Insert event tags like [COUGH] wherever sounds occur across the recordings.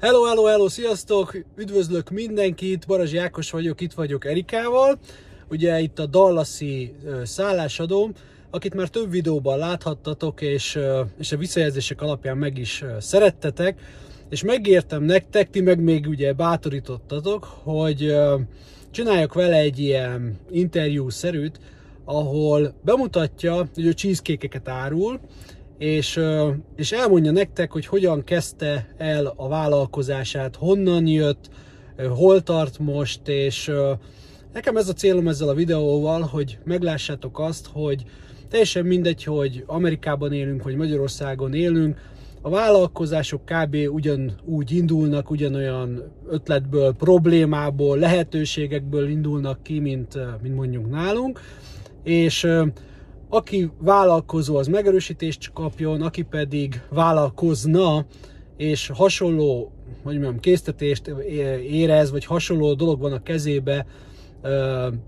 Hello, hello, hello, sziasztok! Üdvözlök mindenkit, Barazsi Ákos vagyok, itt vagyok Erikával. Ugye itt a Dallasi szállásadóm, akit már több videóban láthattatok, és, és a visszajelzések alapján meg is szerettetek. És megértem nektek, ti meg még ugye bátorítottatok, hogy csináljak vele egy ilyen interjú-szerűt, ahol bemutatja, hogy a cheesecake-eket árul, és, és elmondja nektek, hogy hogyan kezdte el a vállalkozását, honnan jött, hol tart most, és nekem ez a célom ezzel a videóval, hogy meglássátok azt, hogy teljesen mindegy, hogy Amerikában élünk, vagy Magyarországon élünk, a vállalkozások kb. ugyanúgy indulnak, ugyanolyan ötletből, problémából, lehetőségekből indulnak ki, mint, mint mondjuk nálunk, és aki vállalkozó, az megerősítést kapjon, aki pedig vállalkozna, és hasonló, hogy mondjam, késztetést érez, vagy hasonló dolog van a kezébe,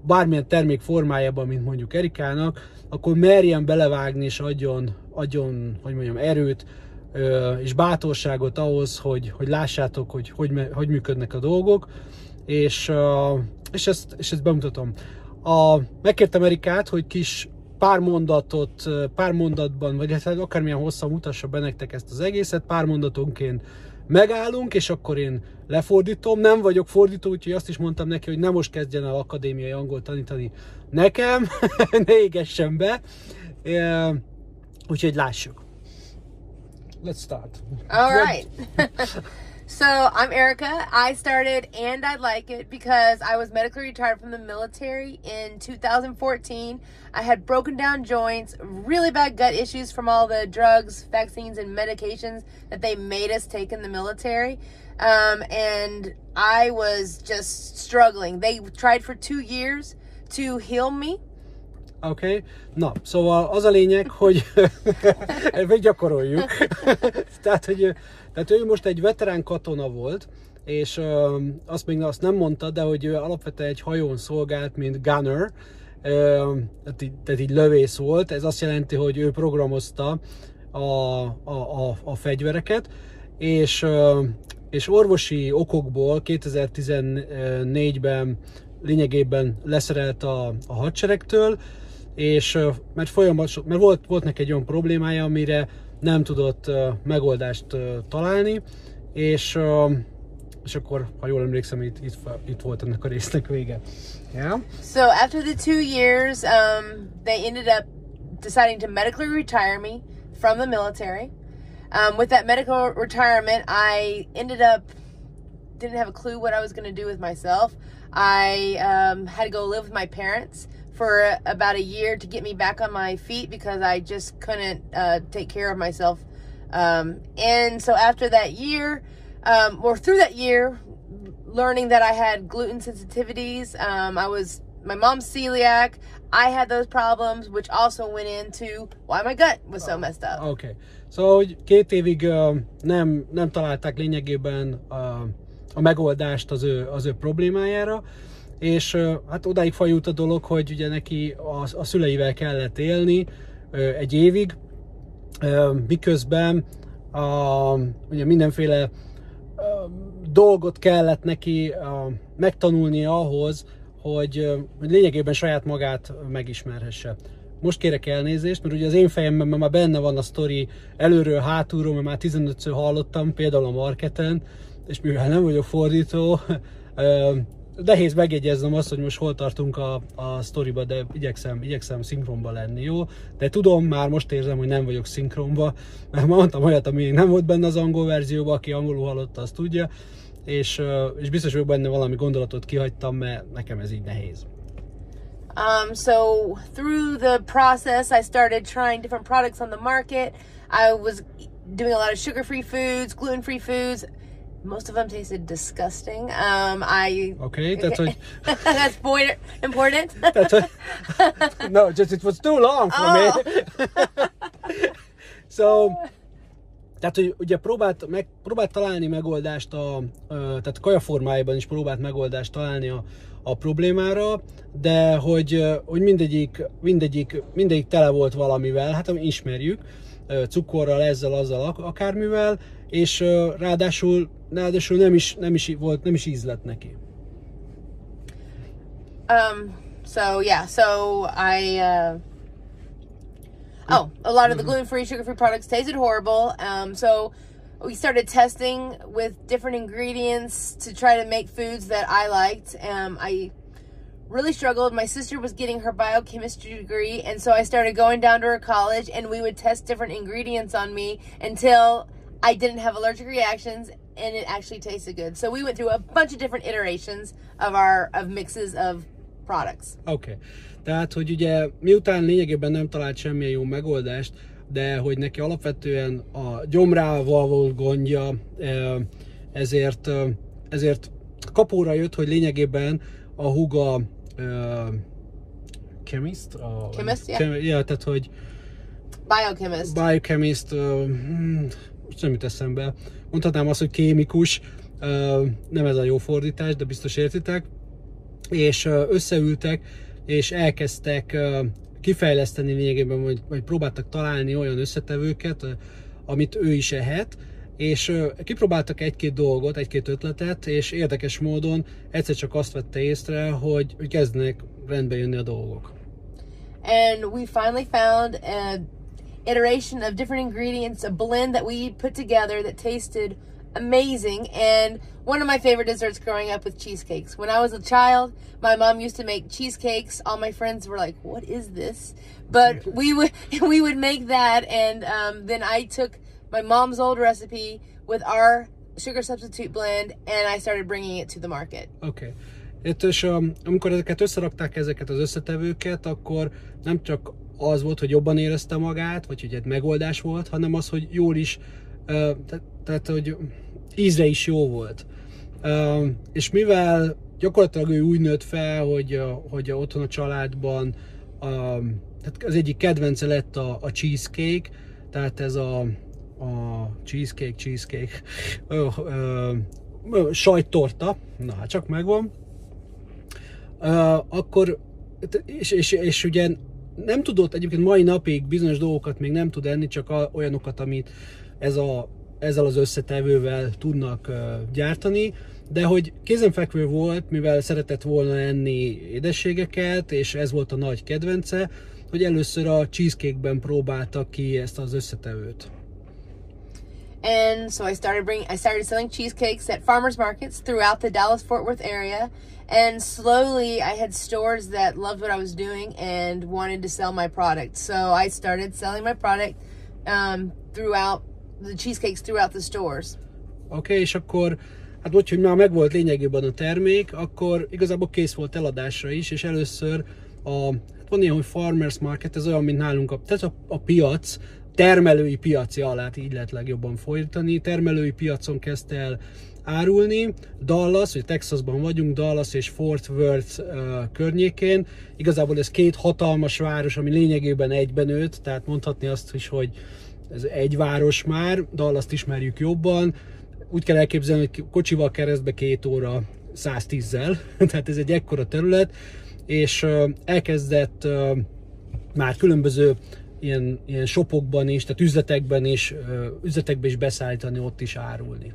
bármilyen termék formájában, mint mondjuk Erikának, akkor merjen belevágni és adjon, adjon hogy mondjam, erőt és bátorságot ahhoz, hogy, hogy lássátok, hogy, hogy hogy működnek a dolgok, és, és, ezt, és ezt bemutatom. A, megkértem Erikát, hogy kis pár mondatot, pár mondatban, vagy hát akármilyen hosszan mutassa be nektek ezt az egészet, pár mondatonként megállunk, és akkor én lefordítom. Nem vagyok fordító, úgyhogy azt is mondtam neki, hogy nem most kezdjen el akadémiai angol tanítani nekem, [LAUGHS] ne égessen be. Úgyhogy lássuk. Let's start. All right. [LAUGHS] So I'm Erica. I started and I like it because I was medically retired from the military in 2014. I had broken down joints, really bad gut issues from all the drugs, vaccines, and medications that they made us take in the military. Um, and I was just struggling. They tried for two years to heal me. Oké, okay. na, szóval az a lényeg, hogy [LAUGHS] [LAUGHS] gyakoroljuk. [LAUGHS] Tehát, hogy Tehát ő most egy veterán katona volt, és ö, azt még azt nem mondta, de hogy ő alapvetően egy hajón szolgált, mint gunner, ö, tehát, így, tehát így lövész volt. Ez azt jelenti, hogy ő programozta a, a, a, a fegyvereket, és, ö, és orvosi okokból 2014-ben lényegében leszerelt a, a hadseregtől, és mert folyamatosan, mert volt, volt neki egy olyan problémája, amire nem tudott megoldást találni, és, és akkor, ha jól emlékszem, itt, itt, itt volt ennek a résznek vége. Yeah. So after the two years, um, they ended up deciding to medically retire me from the military. Um, with that medical retirement, I ended up didn't have a clue what I was going to do with myself. I um, had to go live with my parents for about a year to get me back on my feet because I just couldn't uh, take care of myself. Um, and so after that year, um, or through that year, learning that I had gluten sensitivities, um, I was my mom's celiac. I had those problems, which also went into why my gut was so messed up. Okay. So két évig uh, nem, nem találták lényegében uh, a megoldást az ő, az ő problémájára, és hát odáig fajult a dolog, hogy ugye neki a, a szüleivel kellett élni egy évig, miközben a, ugye mindenféle dolgot kellett neki megtanulni ahhoz, hogy, hogy lényegében saját magát megismerhesse. Most kérek elnézést, mert ugye az én fejemben már benne van a sztori előről, hátulról, mert már 15-ször hallottam, például a marketen, és mivel nem vagyok fordító, [LAUGHS] nehéz megjegyeznem azt, hogy most hol tartunk a, a sztoriba, de igyekszem, igyekszem szinkronba lenni, jó? De tudom, már most érzem, hogy nem vagyok szinkronba, mert mondtam olyat, ami még nem volt benne az angol verzióban, aki angolul hallotta, azt tudja, és, és biztos vagyok benne valami gondolatot kihagytam, mert nekem ez így nehéz. Um, so through the process, I started trying different products on the market. I was doing a lot of sugar-free foods, gluten-free foods, most of them tasted disgusting. Um, I okay, that's okay. [LAUGHS] that's point important. that's a, [LAUGHS] no, just it was too long for oh. me. [LAUGHS] so, tehát, hogy ugye próbált, meg, próbált találni megoldást, a, a, tehát kaja formájában is próbált megoldást találni a, a problémára, de hogy, hogy mindegyik, mindegyik, mindegyik tele volt valamivel, hát ismerjük, cukorral, ezzel, azzal, akármivel, és ráadásul ráadásul nem is, nem is volt, nem is ízlet neki. Um. So yeah. So I. Uh, oh, a lot of the gluten-free, sugar-free products tasted horrible. Um. So we started testing with different ingredients to try to make foods that I liked. Um. I really struggled. My sister was getting her biochemistry degree, and so I started going down to her college, and we would test different ingredients on me until I didn't have allergic reactions and it actually tasted good. So we went through a bunch of different iterations of our of mixes of products. Okay. Tehát, hogy ugye miután lényegében nem talált semmilyen jó megoldást, de hogy neki alapvetően a gyomrával volt gondja, ezért, ezért kapóra jött, hogy lényegében a huga chemist? A, Chemist, yeah. Chem, yeah. tehát hogy Biochemist. Biochemist, uh, most nem jut eszembe. Mondhatnám azt, hogy kémikus, nem ez a jó fordítás, de biztos értitek. És összeültek, és elkezdtek kifejleszteni lényegében, vagy, vagy próbáltak találni olyan összetevőket, amit ő is ehet, és kipróbáltak egy-két dolgot, egy-két ötletet, és érdekes módon egyszer csak azt vette észre, hogy kezdnek rendbe jönni a dolgok. And we finally found a iteration of different ingredients, a blend that we put together that tasted amazing and one of my favorite desserts growing up with cheesecakes. When I was a child, my mom used to make cheesecakes. All my friends were like, "What is this?" But we would [LAUGHS] we would make that, and um, then I took my mom's old recipe with our sugar substitute blend, and I started bringing it to the market. Okay. Itt és um, amikor ezeket összerakták ezeket az összetevőket, akkor nem csak az volt, hogy jobban érezte magát, vagy hogy egy megoldás volt, hanem az, hogy jól is, uh, te, tehát hogy ízre is jó volt. És mivel gyakorlatilag ő úgy nőtt fel, hogy, hogy otthon a családban tehát az egyik kedvence lett a, a cheesecake, tehát ez a, a cheesecake, cheesecake, uh, uh, sajttorta, na hát csak megvan, uh, akkor és, és, és ugye nem tudott egyébként mai napig bizonyos dolgokat még nem tud enni, csak olyanokat, amit ez a, ezzel az összetevővel tudnak gyártani, de hogy kézenfekvő volt, mivel szeretett volna enni édességeket, és ez volt a nagy kedvence, hogy először a cheesecake-ben próbálta ki ezt az összetevőt. And so I started bringing, I started selling cheesecakes at farmers markets throughout the Dallas Fort Worth area. And slowly I had stores that loved what I was doing and wanted to sell my product. So I started selling my product um, throughout the cheesecakes throughout the stores. Okay, és akkor hát úgy, hogy már megvolt lényegében a termék, akkor igazából kész volt eladásra is, és először a, hát van ilyen, hogy farmers market, ez olyan, mint nálunk a, tehát a, a piac, termelői piaci alá így lehet legjobban folytani. Termelői piacon kezdte el árulni. Dallas, vagy Texasban vagyunk, Dallas és Fort Worth uh, környékén. Igazából ez két hatalmas város, ami lényegében egyben nőtt, tehát mondhatni azt is, hogy ez egy város már, Dallas-t ismerjük jobban. Úgy kell elképzelni, hogy kocsival keresztbe két óra 110-zel, [LAUGHS] tehát ez egy ekkora terület, és uh, elkezdett uh, már különböző ilyen, ilyen shopokban is, tehát üzletekben is, üzletekben is beszállítani, ott is árulni.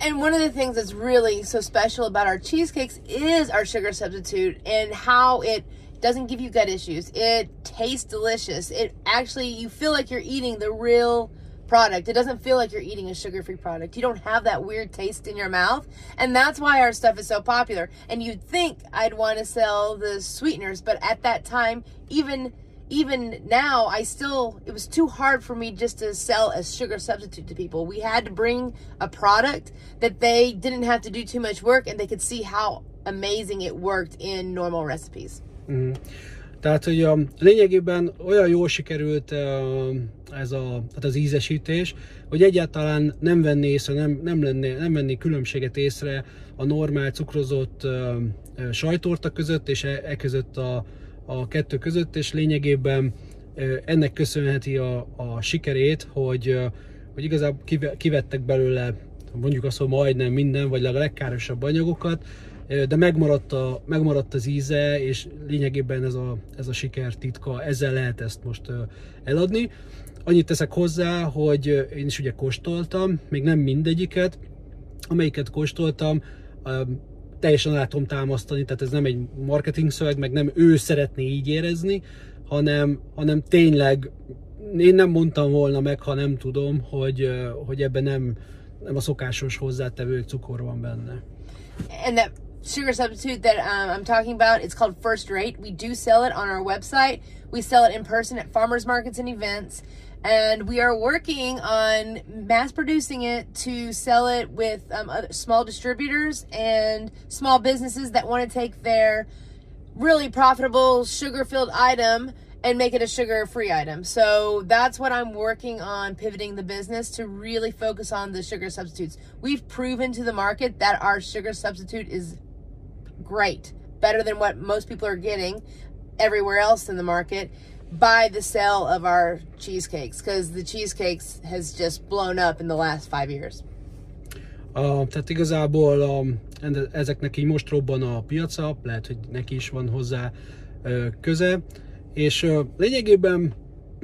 And one of the things that's really so special about our cheesecakes is our sugar substitute and how it doesn't give you gut issues. It tastes delicious. It actually you feel like you're eating the real product. It doesn't feel like you're eating a sugar-free product. You don't have that weird taste in your mouth, and that's why our stuff is so popular. And you'd think I'd want to sell the sweeteners, but at that time, even even now, I still, it was too hard for me just to sell a sugar substitute to people. We had to bring a product that they didn't have to do too much work and they could see how amazing it worked in normal recipes. Mm. Tehát, hogy a lényegében olyan jól sikerült uh, ez a, hát az ízesítés, hogy egyáltalán nem venné észre, nem, nem, lenne, nem venné különbséget észre a normál cukrozott uh, sajtorta között és e, e között a, a kettő között, és lényegében ennek köszönheti a, a sikerét, hogy, hogy igazából kivettek belőle mondjuk azt, hogy majdnem minden, vagy a legkárosabb anyagokat, de megmaradt, a, megmaradt az íze, és lényegében ez a, ez a siker titka, ezzel lehet ezt most eladni. Annyit teszek hozzá, hogy én is ugye kóstoltam, még nem mindegyiket, amelyiket kóstoltam, teljesen alá tudom támasztani, tehát ez nem egy marketing szöveg, meg nem ő szeretné így érezni, hanem, hanem tényleg én nem mondtam volna meg, ha nem tudom, hogy, hogy ebben nem, nem a szokásos hozzátevő cukor van benne. And that sugar substitute that um, I'm talking about, it's called First Rate. We do sell it on our website. We sell it in person at farmers markets and events. And we are working on mass producing it to sell it with um, small distributors and small businesses that want to take their really profitable sugar filled item and make it a sugar free item. So that's what I'm working on pivoting the business to really focus on the sugar substitutes. We've proven to the market that our sugar substitute is great, better than what most people are getting everywhere else in the market by the sale of our cheesecakes because the cheesecakes has just blown up in the last five years. Uh, tehát igazából um, ezeknek így most robban a piaca, lehet, hogy neki is van hozzá uh, köze. És lényegében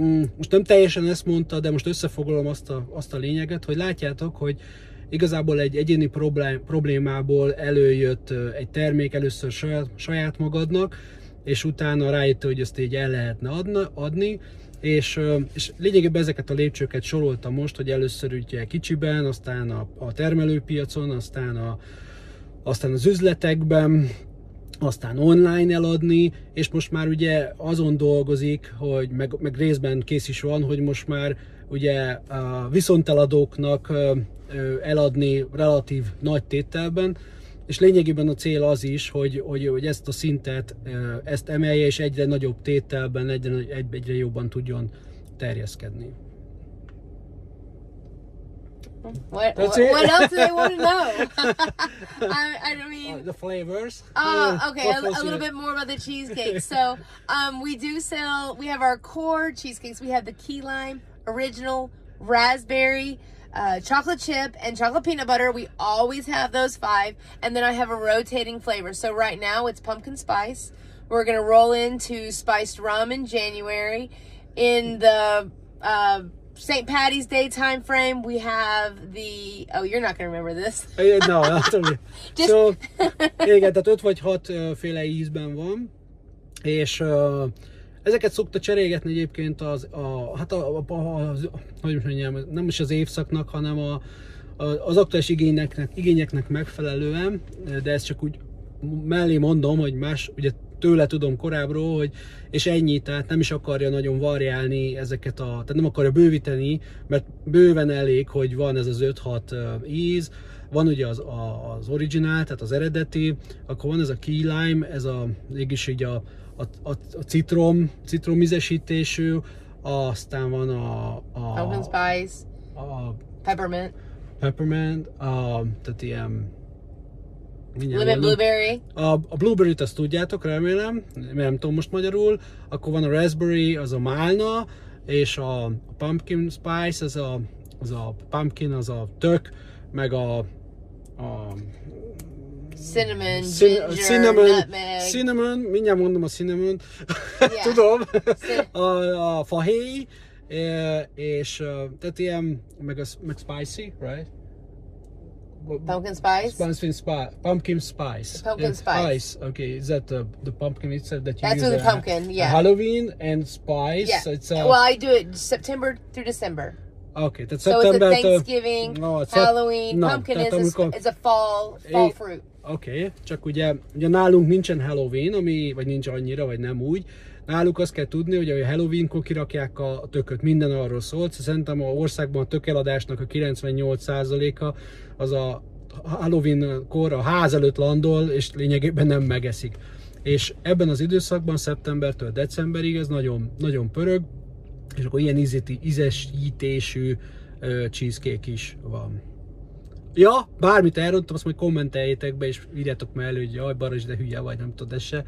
mm, most nem teljesen ezt mondta, de most összefoglalom azt a, azt a lényeget, hogy látjátok, hogy igazából egy egyéni problém, problémából előjött egy termék először saját, saját magadnak, és utána rájött, hogy ezt így el lehetne adna, adni, és, és lényegében ezeket a lépcsőket soroltam most, hogy először ugye kicsiben, aztán a, a termelőpiacon, aztán, a, aztán az üzletekben, aztán online eladni, és most már ugye azon dolgozik, hogy meg, meg részben kész is van, hogy most már ugye a viszonteladóknak eladni relatív nagy tételben, és lényegében a cél az is, hogy, hogy, hogy ezt a szintet, ezt emelje, és egyre nagyobb tételben, egyre, egyre jobban tudjon terjeszkedni. What, what, what, else do they want to [LAUGHS] know? [LAUGHS] I, I mean, uh, the flavors. Oh, okay. A, a, little bit more about the cheesecake. [LAUGHS] so, um, we do sell. We have our core cheesecakes. We have the key lime, original, raspberry, uh, chocolate chip, and chocolate peanut butter. We always have those five, and then I have a rotating flavor. So right now it's pumpkin spice. We're gonna roll into spiced rum in January. In the uh, St. Patty's Day time frame, we have the. Oh, you're not going to remember this. no, not [LAUGHS] really. Just... So, igen, tehát 5 vagy 6 féle ízben van, és uh, ezeket szokta cserélgetni egyébként az, a, hát a, a, a, az, hogy mondjam, nem is az évszaknak, hanem a, az aktuális igényeknek, igényeknek megfelelően, de ezt csak úgy mellé mondom, hogy más, ugye tőle tudom korábbról, hogy és ennyi, tehát nem is akarja nagyon variálni ezeket a, tehát nem akarja bővíteni, mert bőven elég, hogy van ez az 5-6 íz, van ugye az, a, az original, tehát az eredeti, akkor van ez a key lime, ez a, mégis így a, a, a, a citrom, citromízesítésű, aztán van a, a Pumpkin spice, a peppermint, peppermint, a, tehát ilyen Lemon blueberry. A, a blueberry-t azt tudjátok, remélem, nem tudom most magyarul. Akkor van a raspberry, az a málna, és a, a pumpkin spice, az a, az a pumpkin, az a tök, meg a, a cinnamon, uh, ginger, cinnamon, nutmeg. Cinnamon, mindjárt mondom a cinnamon, yeah. tudom, a, a fahéj, és tehát ilyen, meg, a, meg spicy, right? Pumpkin spice. Pumpkin spice. Pumpkin spice. The pumpkin spice. spice. Okay, is that the the pumpkin itself that you That's use? with the pumpkin. Uh, yeah. Halloween and spice. Yeah. It's, uh, well, I do it September through December. Okay, that's so September. it's a Thanksgiving, no, Halloween. No, pumpkin is amikor... a, is a fall fall é, fruit. Oké, okay, csak ugye, ugye nálunk nincsen Halloween, ami, vagy nincs annyira, vagy nem úgy. Náluk azt kell tudni, hogy a Halloween-kor kirakják a tököt, minden arról szólt. Szerintem a országban a tökeladásnak a 98%-a az a Halloween-kor a ház előtt landol, és lényegében nem megeszik. És ebben az időszakban, szeptembertől decemberig ez nagyon, nagyon pörög, és akkor ilyen ízesítésű uh, cheesecake is van. Ja, bármit elrontom, azt majd kommenteljétek be, és írjátok meg elő, hogy jaj, Baros, de hülye vagy, nem tudod, ez se.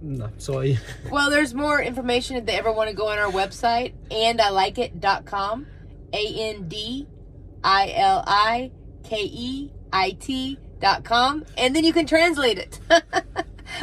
Na, szóval... Well, there's more information if they ever want to go on our website, andilikeit.com, A-N-D-I-L-I-K-E it.com and then you can translate it. [LAUGHS]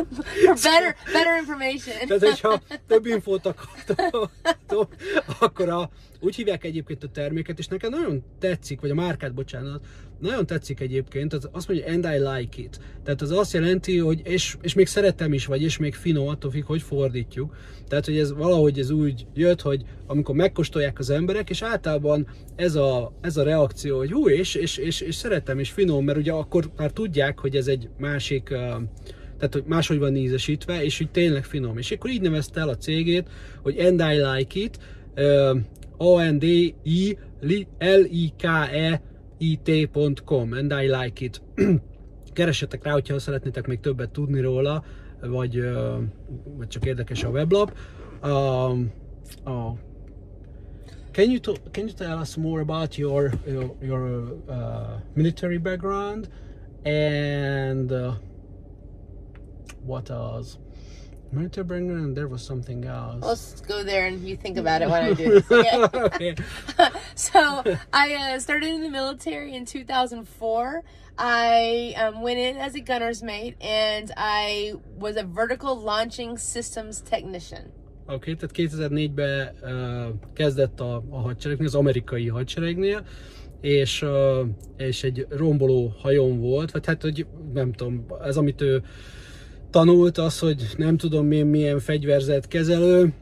[LAUGHS] Better, better information. Tehát, hogyha több infót akartok, akkor a, úgy hívják egyébként a terméket, és nekem nagyon tetszik, vagy a márkát, bocsánat, nagyon tetszik egyébként, az azt mondja, and I like it. Tehát az azt jelenti, hogy és, és még szeretem is, vagy és még finom, attól függ, hogy fordítjuk. Tehát, hogy ez valahogy ez úgy jött, hogy amikor megkóstolják az emberek, és általában ez a, ez a reakció, hogy hú, és, és, és, és szeretem, és finom, mert ugye akkor már tudják, hogy ez egy másik uh, tehát hogy máshogy van ízesítve, és hogy tényleg finom. És akkor így nevezte el a cégét, hogy And I Like It, uh, A-N-D-I-L-I-K-E it.com, and I like it. [CLEARS THROAT] Keressetek rá, hogyha szeretnétek még többet tudni róla, vagy, vagy csak érdekes a weblap. Um, uh, can you can you tell us more about your your, your uh, military background and uh, what else? Background and there was something else. Let's go there and you think about it when I do this. Okay? okay. [LAUGHS] [LAUGHS] so I uh, started in the military in 2004. I um, went in as a gunner's mate and I was a vertical launching systems technician. Oké, okay, tehát 2004-ben uh, kezdett a, a hadseregnél, az amerikai hadseregnél, és, uh, és egy romboló hajón volt, vagy hát, hogy nem tudom, ez amit ő tanult, az, hogy nem tudom én milyen fegyverzet kezelő,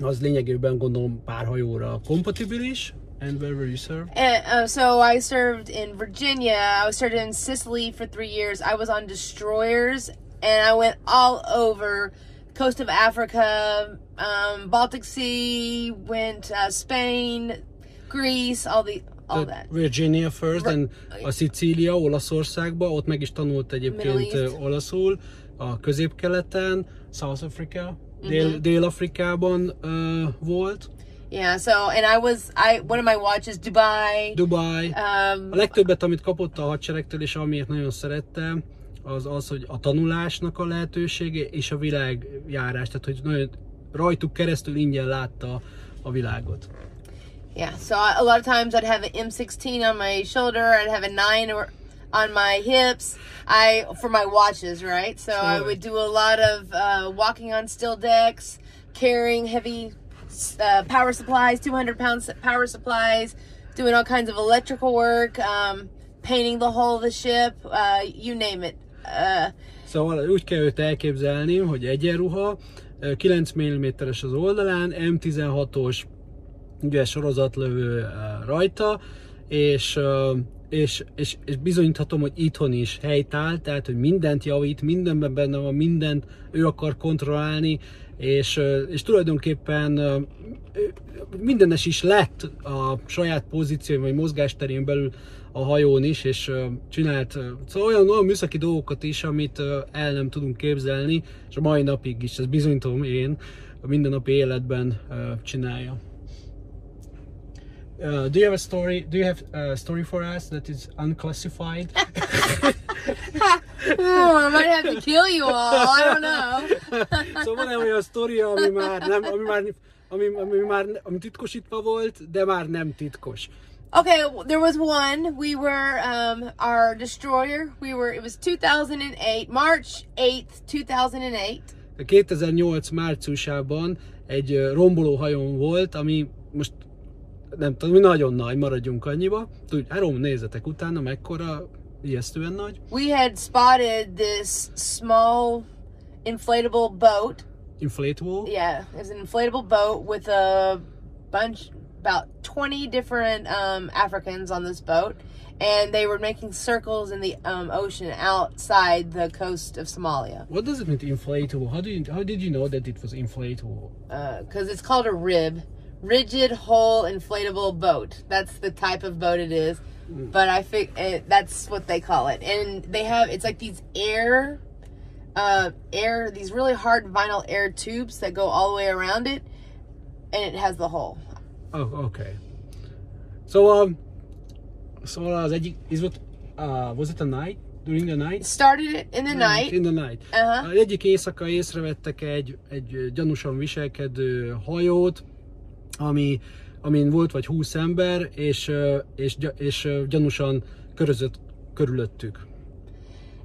az lényegében gondolom pár hajóra kompatibilis, And where were you served? And, uh, so I served in Virginia. I was served in Sicily for three years. I was on destroyers, and I went all over coast of Africa, um, Baltic Sea, went uh, Spain, Greece, all the all the that. Virginia first, and a Sicília, Olaszországba, ott meg is tanult egyébként olaszul, a középkeleten, South Africa, mm-hmm. Dél-Afrikában uh, volt. Yeah, so and I was I one of my watches Dubai. Dubai. Um, a legtöbbet, amit kapott a hadseregtől, és amiért nagyon szerettem, az az, hogy a tanulásnak a lehetősége és a világjárás, tehát hogy nagyon rajtuk keresztül ingyen látta a világot. Yeah, so a lot of times I'd have an M16 on my shoulder, I'd have a 9 or on my hips. I for my watches, right? So sure. I would do a lot of uh, walking on still decks, carrying heavy uh, power supplies, 200 pounds power supplies, doing all kinds of electrical work, um, painting the hull of the ship, uh, you name it. Uh, szóval úgy kell őt elképzelni, hogy egyenruha, 9 mm-es az oldalán, M16-os ugye sorozatlövő rajta, és, és, és, és bizonyíthatom, hogy itthon is helytáll, tehát hogy mindent javít, mindenben benne van, mindent ő akar kontrollálni, és, és tulajdonképpen mindenes is lett a saját pozíció vagy mozgásterén belül a hajón is, és csinált szóval olyan, olyan műszaki dolgokat is, amit el nem tudunk képzelni, és a mai napig is, ez bizonyítom én, a mindennapi életben csinálja. Uh, do you have a story? Do you have a story for us that is unclassified? [LAUGHS] oh, I might have to kill you all. I don't know. [LAUGHS] so van-e olyan sztori, ami már nem, ami már, ami, ami már ami titkosítva volt, de már nem titkos? Okay, there was one. We were um, our destroyer. We were. It was 2008, March 8th, 2008. 2008 márciusában egy romboló hajón volt, ami most nem tudom, nagyon nagy, maradjunk annyiba. Tudj, Árom, nézzetek utána, mekkora, ijesztően nagy. We had spotted this small inflatable boat. Inflatable? Yeah, it was an inflatable boat with a bunch, about 20 different um, Africans on this boat. And they were making circles in the um, ocean outside the coast of Somalia. What does it mean inflatable? How do you how did you know that it was inflatable? Because uh, it's called a rib rigid hull inflatable boat. That's the type of boat it is. Mm. But I think it, that's what they call it. And they have it's like these air uh air these really hard vinyl air tubes that go all the way around it and it has the hull. Oh, okay. So um so uh, is what uh was it a night? During the night? Started it in the night. In the night. Uh-huh. Egyik éjszaka észrevettek egy, egy gyanúsan viselkedő hajót, ami, amin volt vagy 20 ember, és, és, és, gyanúsan körözött körülöttük.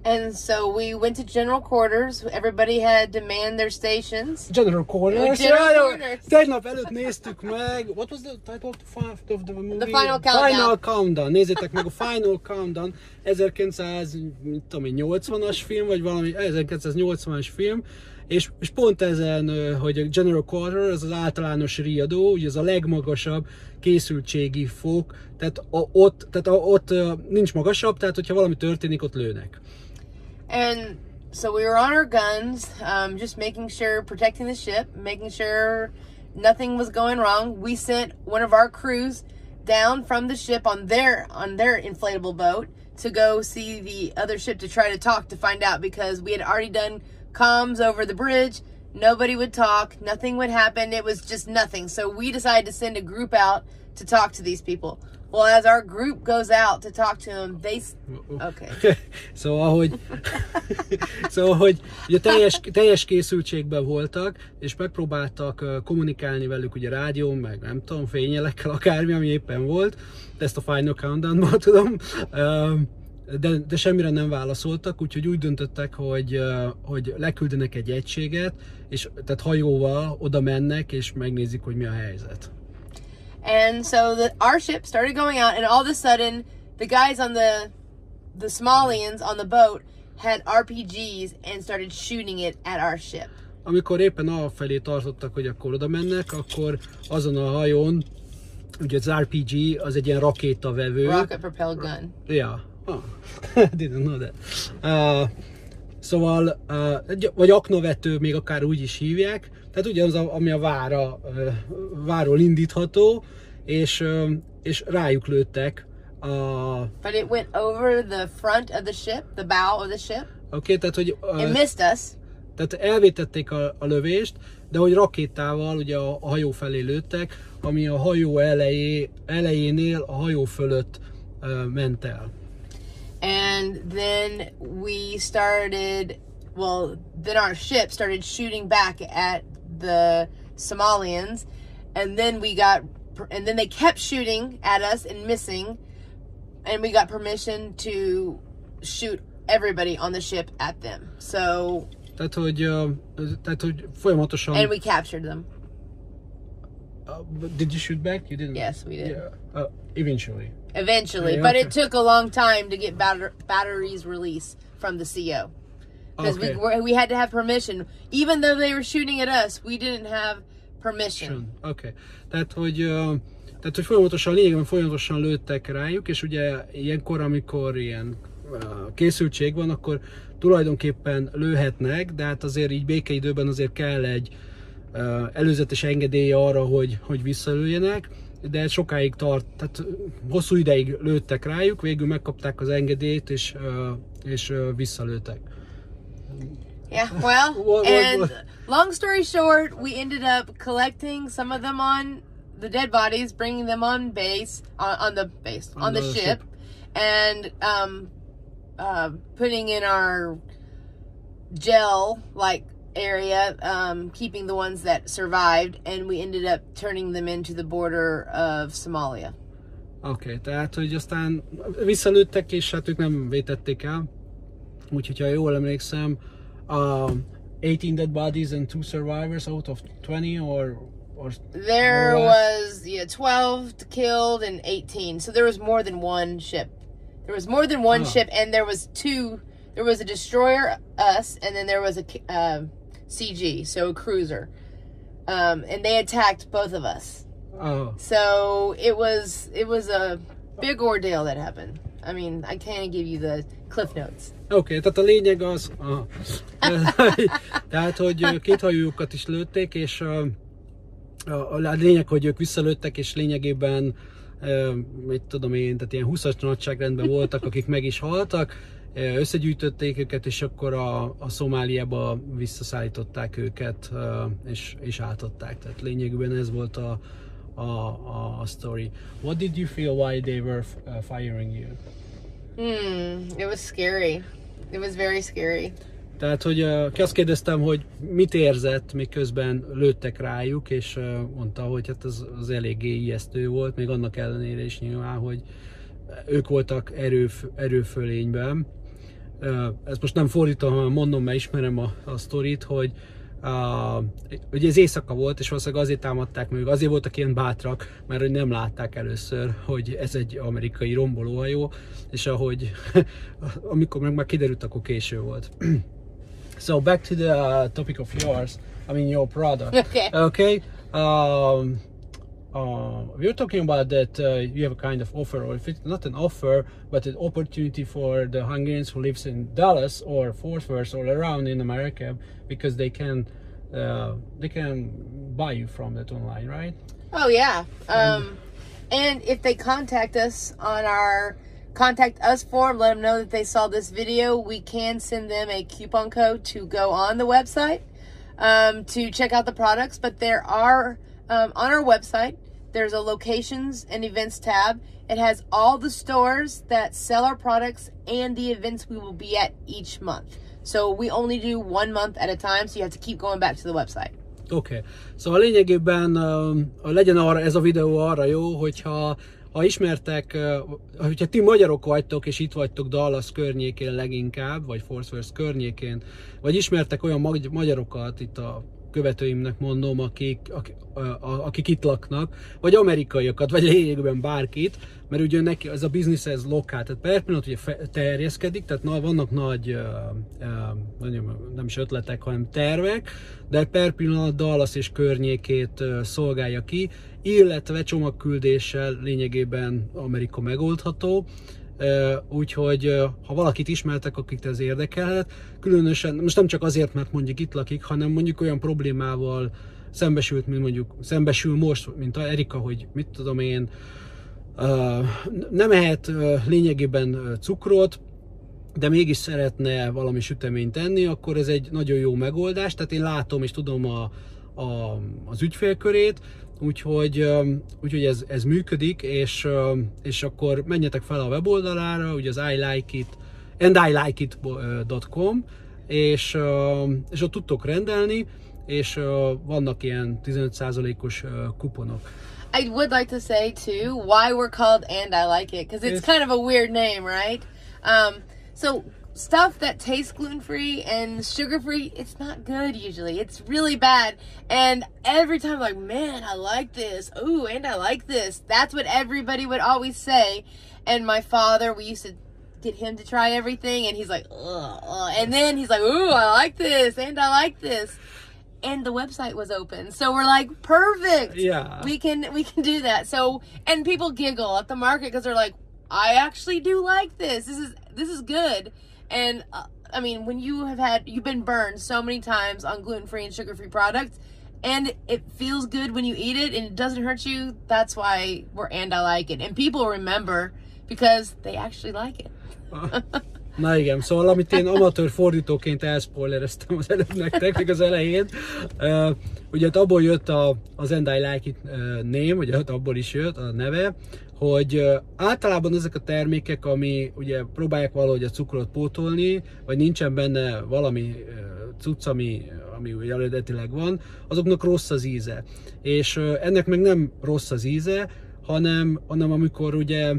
And so we went to general quarters. Everybody had to man their stations. General Corners. General Corners. Tegnap előtt néztük meg, what was the title of the, of the movie? The Final Countdown. Final Countdown. Nézzétek meg a Final Countdown, 1980-as film, vagy valami 1980-as film, és, és pont ezen, hogy a General Quarter, az az általános riadó, ugye ez a legmagasabb készültségi fok, tehát a, ott, tehát a, ott nincs magasabb, tehát hogyha valami történik, ott lőnek. And so we were on our guns, um, just making sure, protecting the ship, making sure nothing was going wrong. We sent one of our crews down from the ship on their on their inflatable boat to go see the other ship to try to talk to find out because we had already done comms over the bridge. Nobody would talk, nothing would happen. It was just nothing. So we decided to send a group out to talk to these people. Well, as our group goes out to talk to them, they okay. [LAUGHS] szóval, hogy, szóval, [LAUGHS] hogy ugye teljes, teljes készültségben voltak, és megpróbáltak kommunikálni velük ugye rádión, meg nem tudom, fényelekkel, [LAUGHS] akármi, ami éppen volt, ezt a Final Countdown-ból tudom, Ö, de, de semmire nem válaszoltak, úgyhogy úgy döntöttek, hogy, hogy leküldenek egy egységet, és tehát hajóval oda mennek, és megnézik, hogy mi a helyzet. And so the our ship started going out, and all of a sudden, the guys on the the Somalians on the boat had RPGs and started shooting it at our ship. amikor éppen felé tartottak, hogy akkor oda mennek, akkor azon a hajón, ugye az RPG az egy ilyen rakétavevő. Rocket propelled gun. Yeah. Oh. Didn't know that. Uh, szóval, uh, vagy aknavető, még akár úgy is hívják. Tehát ugye az, a, ami a vára, uh, váról indítható, és, uh, és rájuk lőttek a, But it went over the front of the ship, the bow of the ship. Oké, okay, tehát hogy It uh, missed us. Tehát elvétették a, a lövést, de hogy rakétával ugye a, a hajó felé lőttek, ami a hajó elejé, elejénél a hajó fölött uh, ment el. And then we started, well, then our ship started shooting back at the Somalians. And then we got, and then they kept shooting at us and missing. And we got permission to shoot everybody on the ship at them. So, Tehát, hogy, tehát, hogy folyamatosan... and we captured them. Uh, did you shoot back? You didn't? Yes, we did. Yeah. Uh, eventually. Eventually, Yeah, but it okay. took a long time to get batter- batteries release from the CO. Because Okay. we, we had to have permission. Even though they were shooting at us, we didn't have permission. Okay. Tehát, hogy, uh, tehát, hogy folyamatosan, lényegében folyamatosan lőttek rájuk, és ugye ilyenkor, amikor ilyen készültség van, akkor tulajdonképpen lőhetnek, de hát azért így békeidőben azért kell egy előzetes engedélye arra, hogy, hogy visszalőjenek, de sokáig tart, tehát hosszú ideig lőttek rájuk, végül megkapták az engedélyt, és, és visszalőttek. Yeah, well, [LAUGHS] and long story short, we ended up collecting some of them on the dead bodies, bringing them on base, on, on the base, on, On the, the ship, ship. and um, uh, putting in our gel like area, um, keeping the ones that survived, and we ended up turning them into the border of Somalia. Oké, okay, tehát, hogy aztán visszalőttek, és hát ők nem vétették el. Úgyhogy, ha jól emlékszem, um, 18 dead bodies and two survivors out of 20, or, or There or was yeah, twelve killed and eighteen. So there was more than one ship. There was more than one Oh. ship, and there was two. There was a destroyer, us, and then there was a uh, CG, so a cruiser, um, and they attacked both of us. oh, So it was it was a big ordeal that happened. I mean, I can't give you the cliff notes. Oké, okay, tehát a lényeg az, aha. [LAUGHS] [LAUGHS] tehát, hogy két hajójukat is lőtték, és ö, a, a lényeg, hogy ők visszalőttek, és lényegében, mit tudom én, tehát ilyen 20-as nagyságrendben voltak, akik meg is haltak, összegyűjtötték őket, és akkor a, a Szomáliába visszaszállították őket, és, és átadták. Tehát lényegében ez volt a, a, a, a story. What did you feel why they were uh, firing you? Hmm, it was scary. It was very scary. Tehát, hogy uh, azt kérdeztem, hogy mit érzett, miközben lőttek rájuk, és uh, mondta, hogy hát az, az eléggé ijesztő volt, még annak ellenére is nyilván, hogy ők voltak erőf, erőfölényben. Ezt most nem fordítom, hanem mondom, mert ismerem a, a sztorit, hogy Uh, ugye ez éjszaka volt, és valószínűleg azért támadták meg, azért voltak ilyen bátrak, mert hogy nem látták először, hogy ez egy amerikai rombolóhajó, és ahogy, [LAUGHS] amikor meg már kiderült, akkor késő volt. [CLEARS THROAT] so back to the uh, topic of yours, I mean your product. Okay. Okay. Um, uh, we're talking about that uh, you have a kind of offer, or if it's not an offer, but an opportunity for the Hungarians who lives in Dallas or Fort Worth or around in America, because they can uh, they can buy you from that online, right? Oh yeah. Um, and if they contact us on our contact us form, let them know that they saw this video. We can send them a coupon code to go on the website um, to check out the products. But there are um, on our website. There's a locations and events tab. It has all the stores that sell our products and the events we will be at each month. So we only do one month at a time, so you have to keep going back to the website. Oké. Okay. Szóval lényegében uh, legyen arra ez a videó arra jó, hogyha ha ismertek, uh, hogyha ti magyarok vagytok, és itt vagytok Dallas környékén leginkább, vagy Fort Worth környékén, vagy ismertek olyan magy- magyarokat itt a követőimnek mondom, akik, akik, akik itt laknak, vagy amerikaiakat, vagy lényegben bárkit, mert ugye neki ez a biznisz ez lokál, tehát per pillanat ugye terjeszkedik, tehát na, vannak nagy, uh, nem is ötletek, hanem tervek, de per pillanat Dallas és környékét szolgálja ki, illetve csomagküldéssel lényegében Amerika megoldható, úgyhogy ha valakit ismertek, akit ez érdekelhet, különösen, most nem csak azért, mert mondjuk itt lakik, hanem mondjuk olyan problémával szembesült, mint mondjuk szembesül most, mint a Erika, hogy mit tudom én, nem ehet lényegében cukrot, de mégis szeretne valami süteményt enni, akkor ez egy nagyon jó megoldás, tehát én látom és tudom a, a, az ügyfélkörét, úgyhogy, úgyhogy ez, ez működik, és, és akkor menjetek fel a weboldalára, ugye az I like it, and I like it.com, és, és ott tudtok rendelni, és vannak ilyen 15%-os kuponok. I would like to say too why we're called and I like it because it's kind of a weird name, right? Um, so stuff that tastes gluten free and sugar free, it's not good usually. It's really bad. And every time, like, man, I like this. Ooh, and I like this. That's what everybody would always say. And my father, we used to get him to try everything, and he's like, ugh, ugh. and then he's like, ooh, I like this, and I like this. And the website was open, so we're like, perfect. Yeah, we can we can do that. So, and people giggle at the market because they're like, I actually do like this. This is this is good and uh, I mean, when you have had, you've been burned so many times on gluten free and sugar free products, and it feels good when you eat it and it doesn't hurt you, that's why we're and I like it. And people remember because they actually like it. [LAUGHS] Na igen, szóval amit én amatőr fordítóként elspoilereztem az előbb nektek, még az elején, uh, ugye abból jött a, az And I Like It uh, name, ugye abból is jött a neve, hogy általában ezek a termékek, ami ugye próbálják valahogy a cukrot pótolni, vagy nincsen benne valami cucc, ami, ami ugye eredetileg van, azoknak rossz az íze. És ennek meg nem rossz az íze, hanem, hanem amikor ugye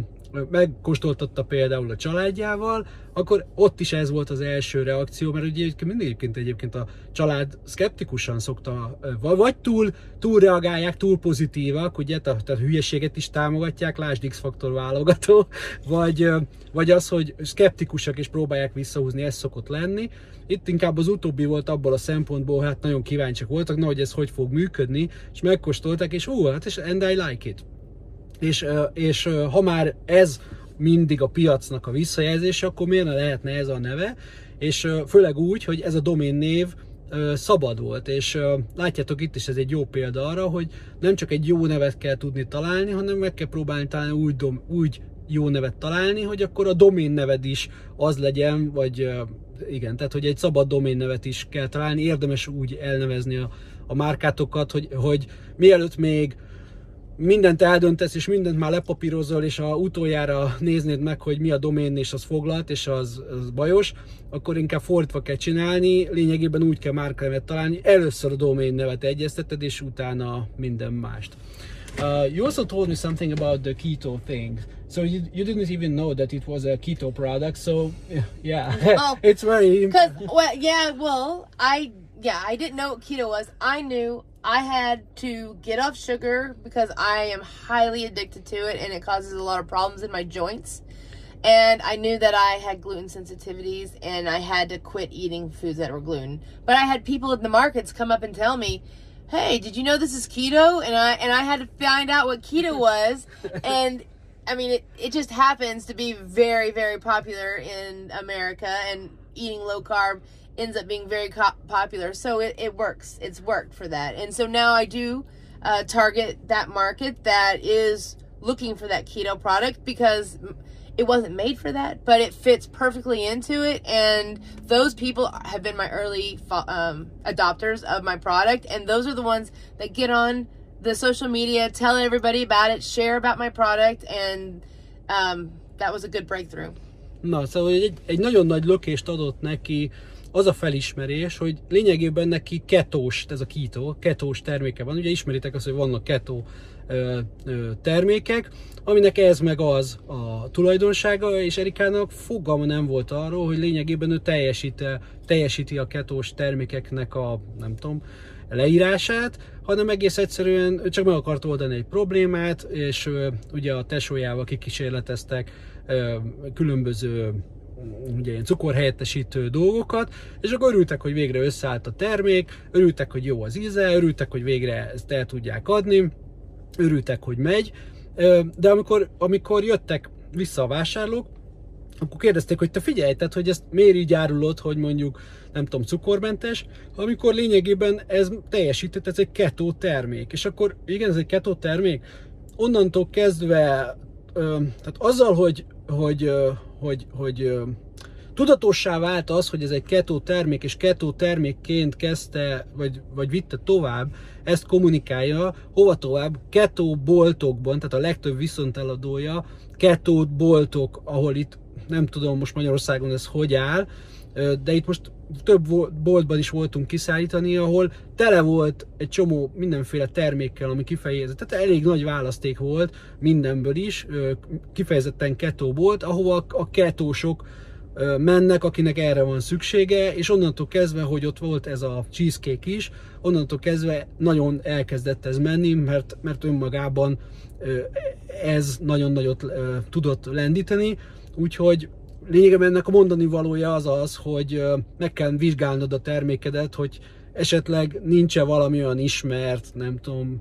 megkóstoltatta például a családjával, akkor ott is ez volt az első reakció, mert ugye mindig egyébként, egyébként a család szkeptikusan szokta, vagy túl, túl reagálják, túl pozitívak, ugye, tehát a hülyeséget is támogatják, lásd X-faktor válogató, [LAUGHS] vagy, vagy az, hogy szkeptikusak és próbálják visszahúzni, ez szokott lenni. Itt inkább az utóbbi volt abból a szempontból, hát nagyon kíváncsiak voltak, na, hogy ez hogy fog működni, és megkóstolták, és ó, hát és and I like it. És, és ha már ez mindig a piacnak a visszajelzése, akkor miért ne lehetne ez a neve? És főleg úgy, hogy ez a domén név szabad volt, és látjátok itt is ez egy jó példa arra, hogy nem csak egy jó nevet kell tudni találni, hanem meg kell próbálni találni úgy, dom, úgy jó nevet találni, hogy akkor a domén neved is az legyen, vagy igen, tehát hogy egy szabad domén nevet is kell találni, érdemes úgy elnevezni a, a márkátokat, hogy, hogy mielőtt még mindent eldöntesz, és mindent már lepapírozol, és a utoljára néznéd meg, hogy mi a domén, és az foglalt, és az, az bajos, akkor inkább fordítva kell csinálni, lényegében úgy kell márkanevet találni, először a domén nevet egyezteted, és utána minden mást. Uh, you also told me something about the keto thing. So you, you didn't even know that it was a keto product. So [LAUGHS] yeah, Oh. [LAUGHS] it's very Because [LAUGHS] well, yeah, well, I yeah, I didn't know what keto was. I knew I had to get off sugar because I am highly addicted to it, and it causes a lot of problems in my joints. And I knew that I had gluten sensitivities, and I had to quit eating foods that were gluten. But I had people in the markets come up and tell me, "Hey, did you know this is keto?" And I and I had to find out what keto [LAUGHS] was, and I mean, it, it just happens to be very, very popular in America, and eating low carb ends up being very co- popular. So it, it works. It's worked for that. And so now I do uh, target that market that is looking for that keto product because it wasn't made for that, but it fits perfectly into it. And those people have been my early um, adopters of my product, and those are the ones that get on the social media, tell everybody about it, share about my product, and um, that was a good breakthrough. Na, szóval egy, egy nagyon nagy lökést adott neki az a felismerés, hogy lényegében neki ketós, ez a keto, ketós terméke van. Ugye ismeritek azt, hogy vannak keto termékek, aminek ez meg az a tulajdonsága, és Erikának fogalma nem volt arról, hogy lényegében ő teljesíti, teljesíti a ketós termékeknek a, nem tudom, leírását, hanem egész egyszerűen csak meg akart oldani egy problémát, és ugye a tesójával kikísérleteztek különböző ugye ilyen cukorhelyettesítő dolgokat, és akkor örültek, hogy végre összeállt a termék, örültek, hogy jó az íze, örültek, hogy végre ezt el tudják adni, örültek, hogy megy, de amikor, amikor jöttek vissza a vásárlók, akkor kérdezték, hogy te figyelj, tehát, hogy ezt miért így árulod, hogy mondjuk, nem tudom, cukormentes, amikor lényegében ez teljesített, ez egy keto termék. És akkor igen, ez egy keto termék, onnantól kezdve, tehát azzal, hogy, hogy, ö, hogy, hogy tudatossá vált az, hogy ez egy keto termék, és keto termékként kezdte, vagy, vagy vitte tovább, ezt kommunikálja, hova tovább, keto boltokban, tehát a legtöbb viszonteladója, keto boltok, ahol itt nem tudom most Magyarországon ez hogy áll, de itt most több boltban is voltunk kiszállítani, ahol tele volt egy csomó mindenféle termékkel, ami kifejezett, tehát elég nagy választék volt mindenből is, kifejezetten keto bolt, ahova a- ketósok mennek, akinek erre van szüksége, és onnantól kezdve, hogy ott volt ez a cheesecake is, onnantól kezdve nagyon elkezdett ez menni, mert, mert önmagában ez nagyon nagyot tudott lendíteni, úgyhogy lényegében ennek a mondani valója az az, hogy meg kell vizsgálnod a termékedet, hogy esetleg nincs-e valami olyan ismert, nem tudom,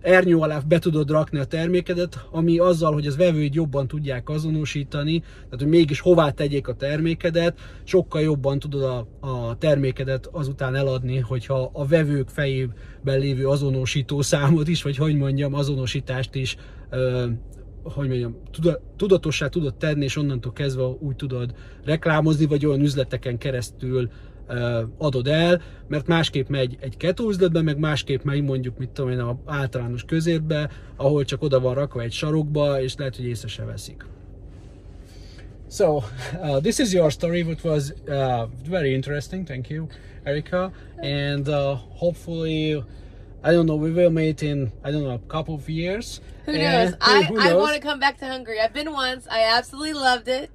ernyő alá be tudod rakni a termékedet, ami azzal, hogy az vevőid jobban tudják azonosítani, tehát hogy mégis hová tegyék a termékedet, sokkal jobban tudod a, a termékedet azután eladni, hogyha a vevők fejében lévő azonosító számot is, vagy hogy mondjam, azonosítást is hogy mondjam, tuda- tudatossá tudod tenni, és onnantól kezdve úgy tudod reklámozni, vagy olyan üzleteken keresztül adod el, mert másképp megy egy keto üzletben, meg másképp megy mondjuk, mit tudom én, a általános közértbe, ahol csak oda van rakva egy sarokba, és lehet, hogy észre se veszik. So, uh, this is your story, which was uh, very interesting. Thank you, Erica. And uh, hopefully, I don't know, we will meet in, I don't know, a couple of years. Who And knows? I, [LAUGHS] who I want to come back to Hungary. I've been once. I absolutely loved it.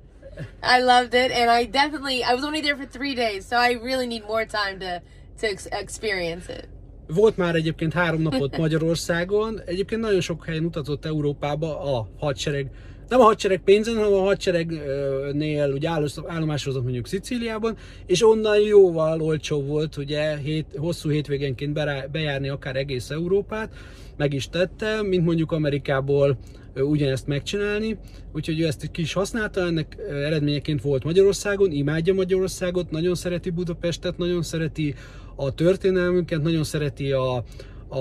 I loved it, and I definitely I was only there for three days, so I really need more time to to ex- experience it. Volt már egyébként három napot [LAUGHS] Magyarországon, egyébként nagyon sok helyen utazott Európába a hadsereg, nem a hadsereg pénzen, hanem a hadseregnél ugye állomásozott mondjuk Szicíliában, és onnan jóval olcsó volt ugye hét, hosszú hétvégenként bejárni akár egész Európát, meg is tette, mint mondjuk Amerikából ugyanezt megcsinálni, úgyhogy ő ezt egy kis használta, ennek eredményeként volt Magyarországon, imádja Magyarországot, nagyon szereti Budapestet, nagyon szereti a történelmünket, nagyon szereti a, a,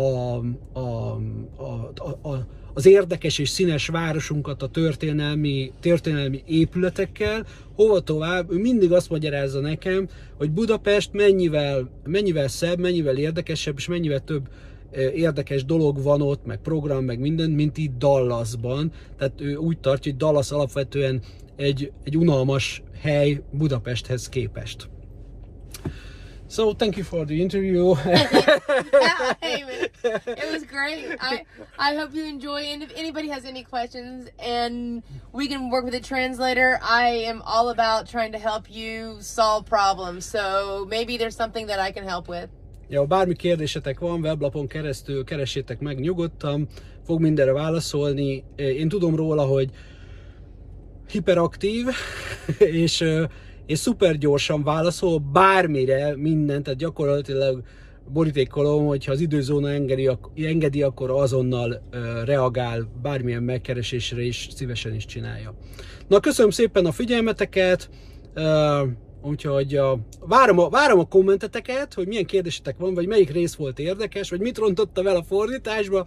a, a, a, a, az érdekes és színes városunkat a történelmi, történelmi épületekkel, hova tovább, ő mindig azt magyarázza nekem, hogy Budapest mennyivel, mennyivel szebb, mennyivel érdekesebb, és mennyivel több eh, érdekes dolog van ott, meg program, meg minden, mint itt Dallasban. Tehát ő úgy tartja, hogy Dallas alapvetően egy, egy unalmas hely Budapesthez képest. So thank you for the interview. [LAUGHS] it was great. [LAUGHS] I I hope you enjoy. And if anybody has any questions, and we can work with a translator, I am all about trying to help you solve problems. So maybe there's something that I can help with. Ja, bármi kérdésetek van, weblapon keresztül keressétek meg nyugodtan, fog mindenre válaszolni. Én tudom róla, hogy hiperaktív, [LAUGHS] és, és szuper gyorsan válaszol bármire, mindent, tehát gyakorlatilag borítékolom, hogyha az időzóna engedi, engedi akkor azonnal reagál bármilyen megkeresésre is, szívesen is csinálja. Na, köszönöm szépen a figyelmeteket, Úgyhogy a, várom, a, várom a kommenteteket, hogy milyen kérdésetek van, vagy melyik rész volt érdekes, vagy mit rontotta el a fordításba,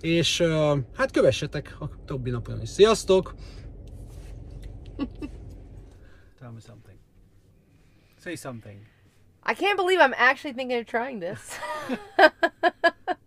és uh, hát kövessetek a többi napon is. Sziasztok! [LAUGHS] Tell me something. Say something. I can't believe I'm actually thinking of trying this. [LAUGHS] [LAUGHS]